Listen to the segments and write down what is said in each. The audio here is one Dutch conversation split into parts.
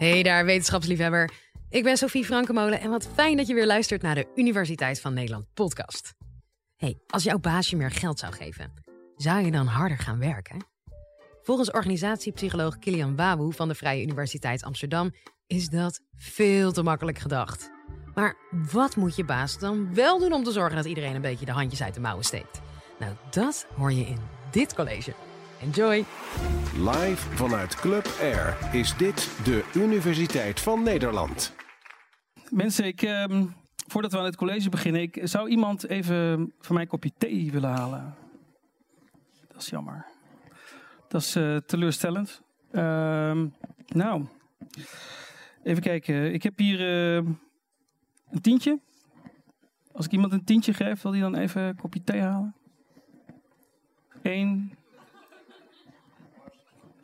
Hey daar, wetenschapsliefhebber. Ik ben Sophie Frankemolen en wat fijn dat je weer luistert naar de Universiteit van Nederland podcast. Hey, als jouw baas je meer geld zou geven, zou je dan harder gaan werken? Volgens organisatiepsycholoog Kilian Wawu van de Vrije Universiteit Amsterdam is dat veel te makkelijk gedacht. Maar wat moet je baas dan wel doen om te zorgen dat iedereen een beetje de handjes uit de mouwen steekt? Nou, dat hoor je in dit college. Enjoy! Live vanuit Club Air is dit de Universiteit van Nederland. Mensen, ik, ehm, voordat we aan het college beginnen, ik, zou iemand even mij een kopje thee willen halen? Dat is jammer. Dat is eh, teleurstellend. Ehm, nou, even kijken. Ik heb hier eh, een tientje. Als ik iemand een tientje geef, wil die dan even een kopje thee halen? Eén,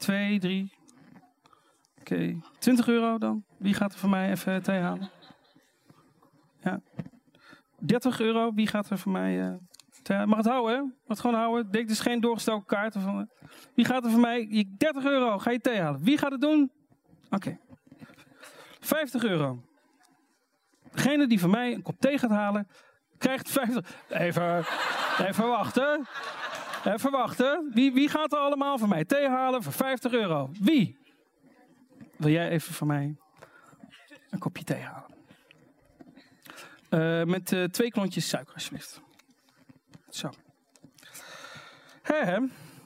twee, drie. Oké, 20 euro dan. Wie gaat er voor mij even thee halen? Ja. 30 euro. Wie gaat er voor mij halen? Mag het houden, hè? Mag het gewoon houden. Denk, dus geen doorgestoken kaarten van. Wie gaat er voor mij? 30 euro. Ga je thee halen. Wie gaat het doen? Oké. 50 euro. Degene die voor mij een kop thee gaat halen, krijgt 50. Even, even wachten. Even wachten. Wie, wie gaat er allemaal voor mij thee halen voor 50 euro? Wie? Wil jij even voor mij een kopje thee halen? Uh, met uh, twee klontjes suiker, alsjeblieft. Zo. Hè?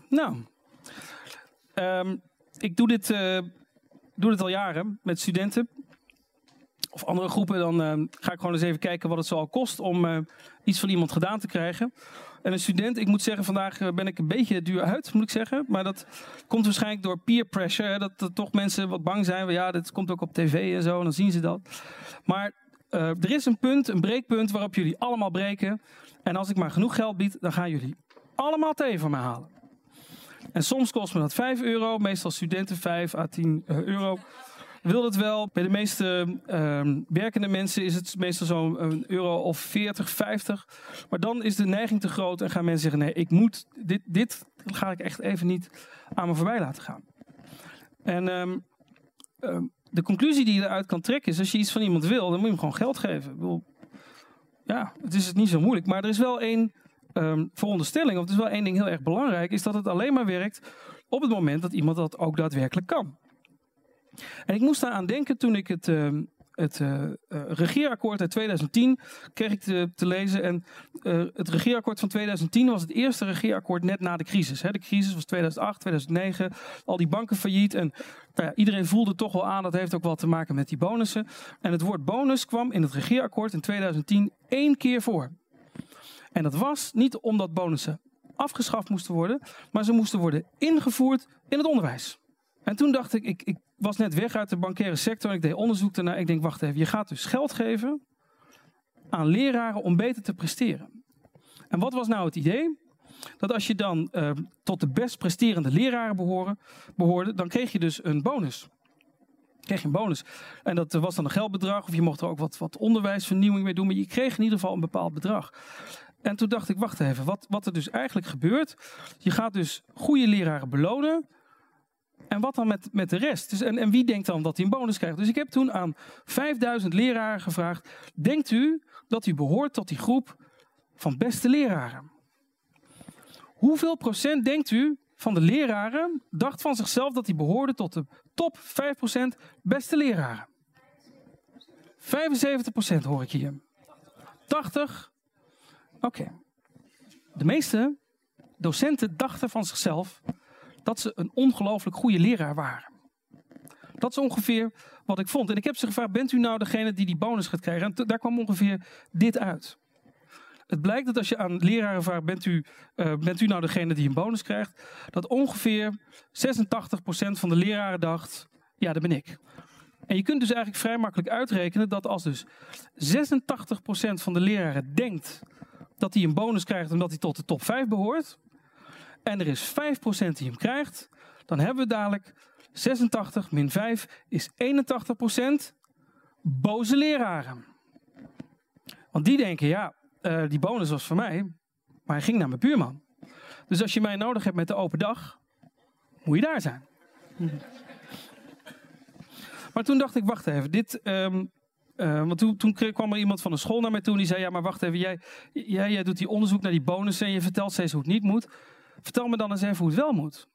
Nou. Um, ik doe dit, doe dit al jaren met studenten. Of andere groepen. Dan ga ik gewoon eens even kijken wat het zo al kost om iets van iemand gedaan te krijgen. En een student, ik moet zeggen, vandaag ben ik een beetje duur uit, moet ik zeggen. Maar dat komt waarschijnlijk door peer pressure. Dat er toch mensen wat bang zijn. Ja, dit komt ook op tv en zo, en dan zien ze dat. Maar uh, er is een punt, een breekpunt waarop jullie allemaal breken. En als ik maar genoeg geld bied, dan gaan jullie allemaal thee van mij halen. En soms kost me dat 5 euro, meestal studenten 5 à 10 euro wil het wel. Bij de meeste uh, werkende mensen is het meestal zo'n euro of 40, 50. Maar dan is de neiging te groot en gaan mensen zeggen: nee, ik moet, dit, dit ga ik echt even niet aan me voorbij laten gaan. En um, um, de conclusie die je eruit kan trekken is: als je iets van iemand wil, dan moet je hem gewoon geld geven. Ja, het is het niet zo moeilijk. Maar er is wel één um, veronderstelling, of het is wel één ding heel erg belangrijk: is dat het alleen maar werkt op het moment dat iemand dat ook daadwerkelijk kan. En ik moest daar aan denken toen ik het, uh, het uh, regeerakkoord uit 2010 kreeg te, lezen. En uh, het regeerakkoord van 2010 was het eerste regeerakkoord net na de crisis. Hè. De crisis was 2008, 2009, al die banken failliet. En nou ja, iedereen voelde toch wel aan, dat heeft ook wat te maken met die bonussen. En het woord bonus kwam in het regeerakkoord in 2010 één keer voor. En dat was niet omdat bonussen afgeschaft moesten worden, maar ze moesten worden ingevoerd in het onderwijs. En toen dacht ik, ik, ik was net weg uit de bankaire sector en ik deed onderzoek daarna. Ik denk, wacht even, je gaat dus geld geven aan leraren om beter te presteren. En wat was nou het idee? Dat als je dan uh, tot de best presterende leraren behoren, behoorde, dan kreeg je dus een bonus. Kreeg je een bonus. En dat was dan een geldbedrag, of je mocht er ook wat, wat onderwijsvernieuwing mee doen, maar je kreeg in ieder geval een bepaald bedrag. En toen dacht ik, wacht even, wat, wat er dus eigenlijk gebeurt. Je gaat dus goede leraren belonen en wat dan met, met de rest? Dus en, wie denkt dan dat hij een bonus krijgt? Dus ik heb toen aan 5000 leraren gevraagd: Denkt u dat u behoort tot die groep van beste leraren? Hoeveel procent denkt u van de leraren dacht van zichzelf dat hij behoorde tot de top 5% beste leraren? 75% hoor ik hier. 80? Oké. De meeste docenten dachten van zichzelf dat ze een ongelooflijk goede leraar waren. Dat is ongeveer wat ik vond. En ik heb ze gevraagd: bent u nou degene die die bonus gaat krijgen? En daar kwam ongeveer dit uit. Het blijkt dat als je aan leraren vraagt: bent u, uh, bent u nou degene die een bonus krijgt? Dat ongeveer 86% van de leraren dacht: ja, dat ben ik. En je kunt dus eigenlijk vrij makkelijk uitrekenen dat als dus 86% van de leraren denkt dat hij een bonus krijgt omdat hij tot de top 5 behoort, en er is 5% die hem krijgt, dan hebben we dadelijk 86 min 5 is 81% boze leraren. Want die denken, ja, uh, die bonus was voor mij, maar hij ging naar mijn buurman. Dus als je mij nodig hebt met de open dag, moet je daar zijn. Maar toen dacht ik, wacht even, dit... ehm, eh, want toen, kwam er iemand van de school naar mij toe en die zei: Ja, maar wacht even, jij, jij, jij doet die onderzoek naar die bonussen en je vertelt steeds hoe het niet moet. Vertel me dan eens even hoe het wel moet.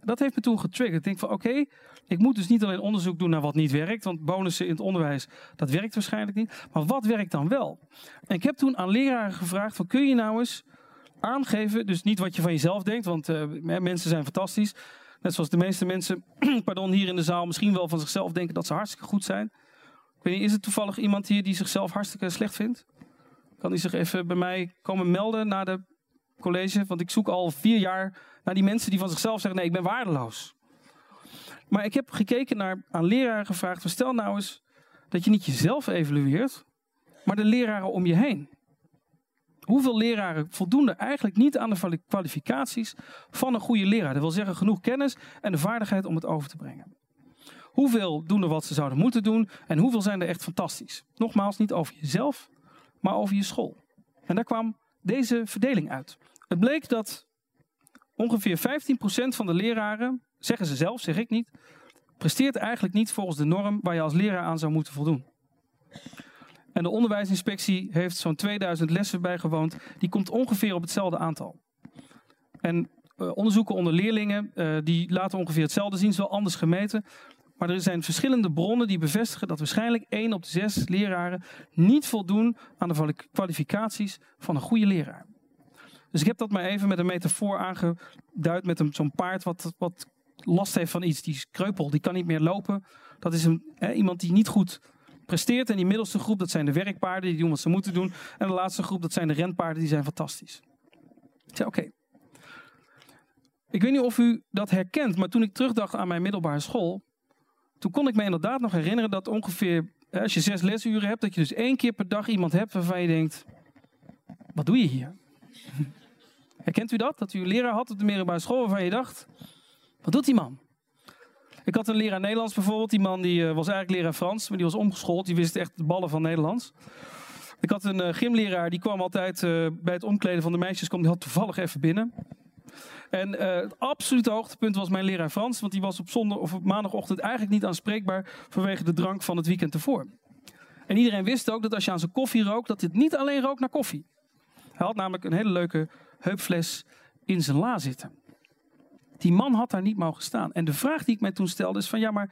Dat heeft me toen getriggerd. Ik denk van oké, ik moet dus niet alleen onderzoek doen naar wat niet werkt, want bonussen in het onderwijs, dat werkt waarschijnlijk niet. Maar wat werkt dan wel? En ik heb toen aan leraren gevraagd: van, kun je nou eens aangeven, dus niet wat je van jezelf denkt, want eh, mensen zijn fantastisch. Net zoals de meeste mensen, pardon, hier in de zaal misschien wel van zichzelf denken dat ze hartstikke goed zijn. Ik is er toevallig iemand hier die zichzelf hartstikke slecht vindt? Kan die zich even bij mij komen melden na de college? Want ik zoek al vier jaar naar die mensen die van zichzelf zeggen: nee, ik ben waardeloos. Maar ik heb gekeken naar aan leraren gevraagd: stel nou eens dat je niet jezelf evalueert, maar de leraren om je heen. Hoeveel leraren voldoen er eigenlijk niet aan de kwali- kwalificaties van een goede leraar? Dat wil zeggen genoeg kennis en de vaardigheid om het over te brengen. Hoeveel doen er wat ze zouden moeten doen en hoeveel zijn er echt fantastisch? Nogmaals, niet over jezelf, maar over je school. En daar kwam deze verdeling uit. Het bleek dat ongeveer 15% van de leraren, zeggen ze zelf, zeg ik niet, presteert eigenlijk niet volgens de norm waar je als leraar aan zou moeten voldoen. En de onderwijsinspectie heeft zo'n 2000 lessen bijgewoond. Die komt ongeveer op hetzelfde aantal. En eh, onderzoeken onder leerlingen, eh, die laten ongeveer hetzelfde zien, wel anders gemeten. Maar er zijn verschillende bronnen die bevestigen dat waarschijnlijk 1 op de 6 leraren niet voldoen aan de kwali- kwalificaties van een goede leraar. Dus ik heb dat maar even met een metafoor aangeduid met zo'n paard wat, wat last heeft van iets. Die is kreupel, die kan niet meer lopen. Dat is een, iemand die niet goed presteert. En die middelste groep, dat zijn de werkpaarden, die doen wat ze moeten doen. En de laatste groep, dat zijn de renpaarden, die zijn fantastisch. Ik zei, oké. Ik weet niet of u dat herkent, maar toen ik terugdacht aan mijn middelbare school, toen kon ik me inderdaad nog herinneren dat ongeveer, als je zes lesuren hebt, dat je dus één keer per dag iemand hebt waarvan je denkt, wat doe je hier? Herkent u dat? Dat u een leraar had op de middelbare school waarvan je dacht, wat doet die man? Ik had een leraar Nederlands bijvoorbeeld. Die man die, eh, was eigenlijk leraar Frans, maar die was omgeschoold. Die wist echt de ballen van Nederlands. Ik had een eh, gymleraar, die kwam altijd eh, bij het omkleden van de meisjes, kwam die had toevallig even binnen. En eh, het absolute hoogtepunt was mijn leraar Frans, want die was op zondag of op maandagochtend eigenlijk niet aanspreekbaar vanwege de drank van het weekend ervoor. En iedereen wist ook dat als je aan zijn koffie rook, dat dit niet alleen rook naar koffie. Hij had namelijk een hele leuke heupfles in zijn la zitten. Die man had daar niet mogen staan. En de vraag die ik mij toen stelde is van ja, maar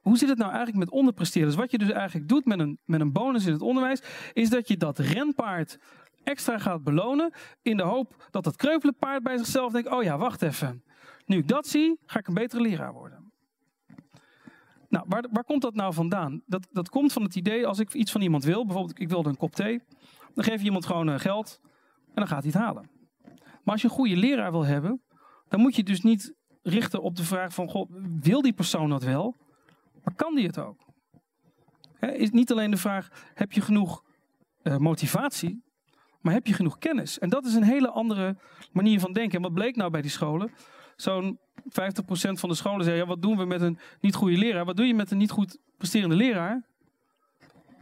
hoe zit het nou eigenlijk met onderpresteerders? Wat je dus eigenlijk doet met een, met een bonus in het onderwijs, is dat je dat renpaard extra gaat belonen in de hoop dat dat kreupele paard bij zichzelf denkt, oh ja, wacht even. Nu ik dat zie, ga ik een betere leraar worden. Nou, waar, waar komt dat nou vandaan? Dat, dat komt van het idee, als ik iets van iemand wil, bijvoorbeeld ik wilde een kop thee, dan geef je iemand gewoon eh, geld en dan gaat hij het halen. Maar als je een goede leraar wil hebben, dan moet je dus niet richten op de vraag van, goh, wil die persoon dat wel? Maar kan die het ook? Is niet alleen de vraag, heb je genoeg eh, motivatie, maar heb je genoeg kennis? En dat is een hele andere manier van denken. En wat bleek nou bij die scholen? Zo'n 50% van de scholen zei, ja, wat doen we met een niet goede leraar? Wat doe je met een niet goed presterende leraar?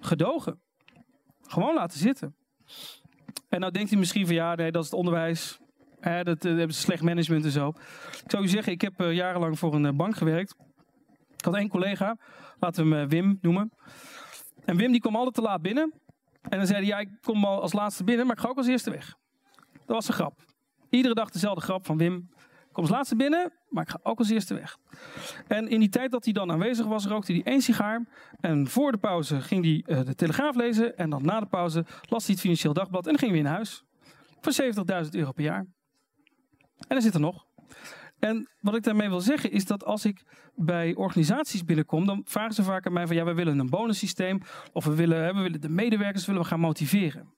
Gedogen. Gewoon laten zitten. En nou denkt u misschien van, ja, nee, dat is het onderwijs. Hè, dat eh, hebben ze slecht management en zo. Ik zou u zeggen, ik heb eh, jarenlang voor een eh, bank gewerkt. Ik had één collega, laten we hem Wim noemen. En Wim die kwam altijd te laat binnen. En dan zei hij, ja, ik kom al als laatste binnen, maar ik ga ook als eerste weg. Dat was een grap. Iedere dag dezelfde grap van Wim. Ik kom als laatste binnen, maar ik ga ook als eerste weg. En in die tijd dat hij dan aanwezig was, rookte hij één sigaar. En voor de pauze ging hij eh, de Telegraaf lezen. En dan na de pauze las hij het Financieel Dagblad. En dan ging weer naar huis. Voor 70.000 euro per jaar. En hij zit er nog. En wat ik daarmee wil zeggen is dat als ik bij organisaties binnenkom, dan vragen ze vaak aan mij van ja, we willen een bonussysteem of we willen, we willen de medewerkers willen we gaan motiveren.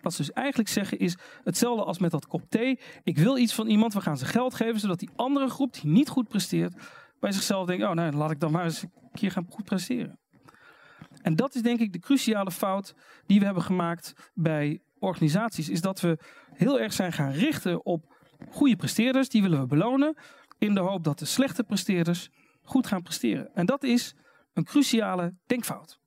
Wat ze dus eigenlijk zeggen is hetzelfde als met dat kop thee. Ik wil iets van iemand, we gaan ze geld geven, zodat die andere groep die niet goed presteert, bij zichzelf denkt, oh nou, laat ik dan maar eens een keer gaan goed presteren. En dat is denk ik de cruciale fout die we hebben gemaakt bij organisaties, is dat we heel erg zijn gaan richten op goede presteerders, die willen we belonen, in de hoop dat de slechte presteerders goed gaan presteren. En dat is een cruciale denkfout.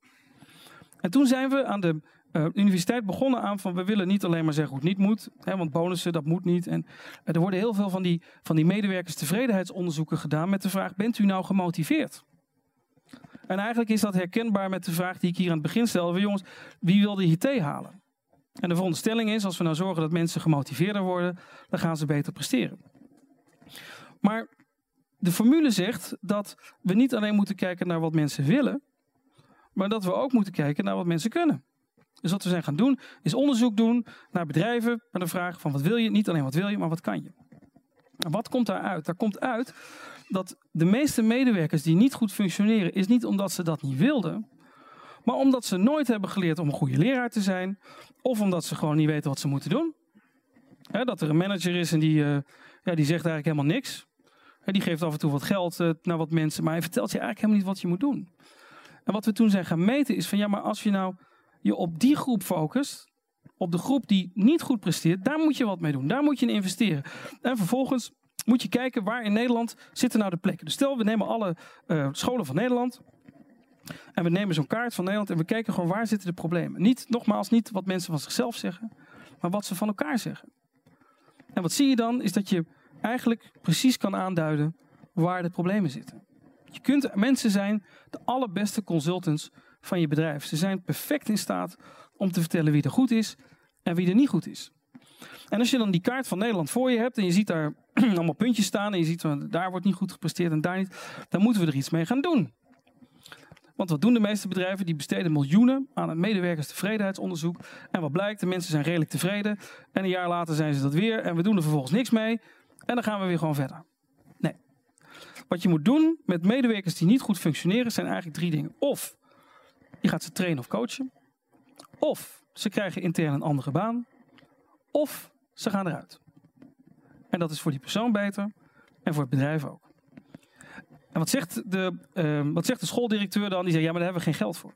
En toen zijn we aan de uh, universiteit begonnen aan van we willen niet alleen maar zeggen hoe het niet moet, hè, want bonussen dat moet niet. En uh, er worden heel veel van die, van die medewerkers tevredenheidsonderzoeken gedaan met de vraag: bent u nou gemotiveerd? En eigenlijk is dat herkenbaar met de vraag die ik hier aan het begin stelde. Jongens, wie wil de IT halen? En de veronderstelling is, als we nou zorgen dat mensen gemotiveerder worden, dan gaan ze beter presteren. Maar de formule zegt dat we niet alleen moeten kijken naar wat mensen willen, maar dat we ook moeten kijken naar wat mensen kunnen. Dus wat we zijn gaan doen, is onderzoek doen naar bedrijven met de vraag van wat wil je? Niet alleen wat wil je, maar wat kan je? En wat komt daaruit? Daar komt uit dat de meeste medewerkers die niet goed functioneren, is niet omdat ze dat niet wilden, maar omdat ze nooit hebben geleerd om een goede leraar te zijn, of omdat ze gewoon niet weten wat ze moeten doen. dat er een manager is en die, uh, ja, die zegt eigenlijk helemaal niks. die geeft af en toe wat geld uh, naar wat mensen, maar hij vertelt je eigenlijk helemaal niet wat je moet doen. En wat we toen zijn gaan meten is van ja, maar als je nou je op die groep focust, op de groep die niet goed presteert, daar moet je wat mee doen. Daar moet je in investeren. En vervolgens moet je kijken waar in Nederland zitten nou de plekken. Dus stel, we nemen alle uh, scholen van Nederland. En we nemen zo'n kaart van Nederland en we kijken gewoon waar zitten de problemen. Niet, nogmaals, niet wat mensen van zichzelf zeggen, maar wat ze van elkaar zeggen. En wat zie je dan, is dat je eigenlijk precies kan aanduiden waar de problemen zitten. Je kunt mensen zijn de allerbeste consultants van je bedrijf. Ze zijn perfect in staat om te vertellen wie er goed is en wie er niet goed is. En als je dan die kaart van Nederland voor je hebt en je ziet daar allemaal puntjes staan en je ziet daar wordt niet goed gepresteerd en daar niet, dan moeten we er iets mee gaan doen. Want wat doen de meeste bedrijven? Die besteden miljoenen aan een medewerkerstevredenheidsonderzoek. En wat blijkt, de mensen zijn redelijk tevreden. En een jaar later zijn ze dat weer en we doen er vervolgens niks mee. En dan gaan we weer gewoon verder. Nee. Wat je moet doen met medewerkers die niet goed functioneren zijn eigenlijk drie dingen. Of je gaat ze trainen of coachen. Of ze krijgen intern een andere baan. Of ze gaan eruit. En dat is voor die persoon beter en voor het bedrijf ook. En wat zegt de, uh, wat zegt de schooldirecteur dan? Die zegt, ja, maar daar hebben we geen geld voor.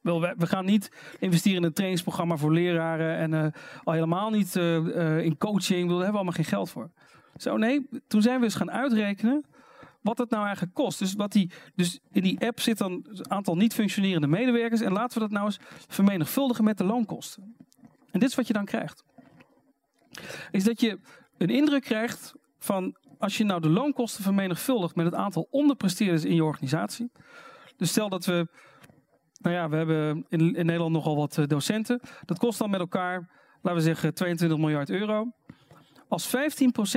Wel, we gaan niet investeren in een trainingsprogramma voor leraren en uh, al helemaal niet uh, in coaching. Daar hebben we allemaal geen geld voor. Zo nee, toen zijn we eens gaan uitrekenen wat het nou eigenlijk kost. Dus, wat die, dus in die app zit dan een aantal niet functionerende medewerkers. En laten we dat nou eens vermenigvuldigen met de loonkosten. En dit is wat je dan krijgt. Is dat je een indruk krijgt van als je nou de loonkosten vermenigvuldigt met het aantal onderpresteerders in je organisatie. Dus stel dat we, nou ja, we hebben in, in Nederland nogal wat eh, docenten. Dat kost dan met elkaar, laten we zeggen, 22 miljard euro. Als 15%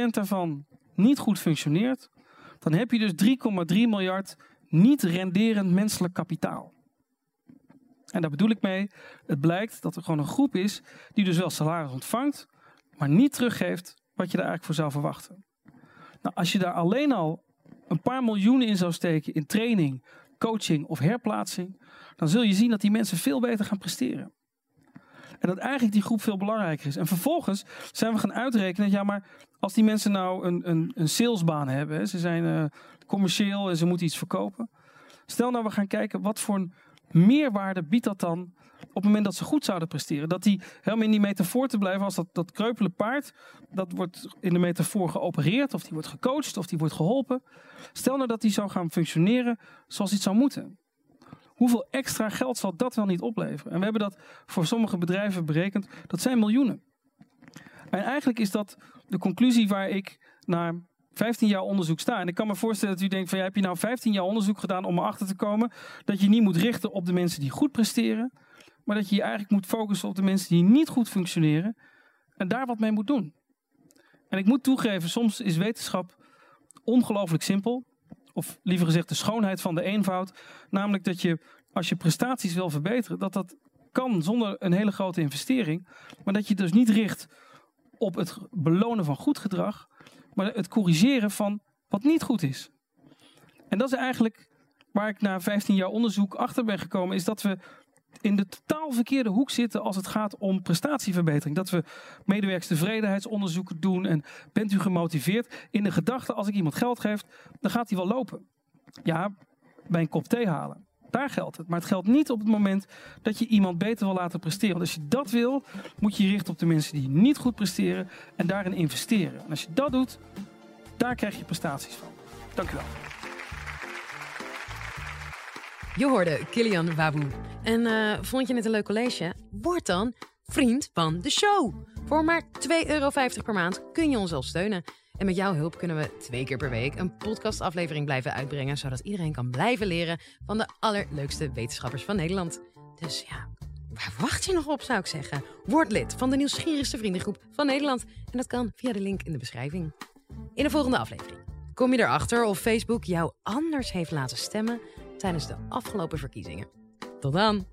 daarvan niet goed functioneert, dan heb je dus 3,3 miljard niet renderend menselijk kapitaal. En daar bedoel ik mee, het blijkt dat er gewoon een groep is die dus wel salaris ontvangt, maar niet teruggeeft wat je er eigenlijk voor zou verwachten. Nou, als je daar alleen al een paar miljoenen in zou steken in training, coaching of herplaatsing, dan zul je zien dat die mensen veel beter gaan presteren. En dat eigenlijk die groep veel belangrijker is. En vervolgens zijn we gaan uitrekenen, ja maar als die mensen nou een, een, een salesbaan hebben, ze zijn uh, commercieel en ze moeten iets verkopen. Stel nou we gaan kijken wat voor een meerwaarde biedt dat dan op het moment dat ze goed zouden presteren. Dat die helemaal in die metafoor te blijven als dat, dat kreupele paard. Dat wordt in de metafoor geopereerd of die wordt gecoacht of die wordt geholpen. Stel nou dat die zou gaan functioneren zoals het zou moeten. Hoeveel extra geld zal dat wel niet opleveren? En we hebben dat voor sommige bedrijven berekend. Dat zijn miljoenen. En eigenlijk is dat de conclusie waar ik na 15 jaar onderzoek sta. En ik kan me voorstellen dat u denkt van ja, heb je nou 15 jaar onderzoek gedaan om erachter te komen dat je niet moet richten op de mensen die goed presteren, maar dat je je eigenlijk moet focussen op de mensen die niet goed functioneren en daar wat mee moet doen. En ik moet toegeven, soms is wetenschap ongelooflijk simpel. Of liever gezegd de schoonheid van de eenvoud. Namelijk dat je als je prestaties wil verbeteren, dat dat kan zonder een hele grote investering. Maar dat je dus niet richt op het belonen van goed gedrag, maar het corrigeren van wat niet goed is. En dat is eigenlijk waar ik na 15 jaar onderzoek achter ben gekomen, is dat we in de totaal verkeerde hoek zitten als het gaat om prestatieverbetering. Dat we medewerkstevredenheidsonderzoeken doen en bent u gemotiveerd in de gedachte als ik iemand geld geef, dan gaat hij wel lopen. Ja, bij een kop thee halen. Daar geldt het. Maar het geldt niet op het moment dat je iemand beter wil laten presteren. Want als je dat wil, moet je je richten op de mensen die niet goed presteren en daarin investeren. En als je dat doet, daar krijg je prestaties van. Dank u wel. Je hoorde Kilian Waboe. En uh, vond je het een leuk college? Word dan vriend van de show. Voor maar 2,50 euro per maand kun je ons al steunen. En met jouw hulp kunnen we twee keer per week een podcastaflevering blijven uitbrengen, zodat iedereen kan blijven leren van de allerleukste wetenschappers van Nederland. Dus ja, waar wacht je nog op, zou ik zeggen? Word lid van de nieuwsgierigste vriendengroep van Nederland. En dat kan via de link in de beschrijving. In de volgende aflevering kom je erachter of Facebook jou anders heeft laten stemmen tijdens de afgelopen verkiezingen. Tot dan!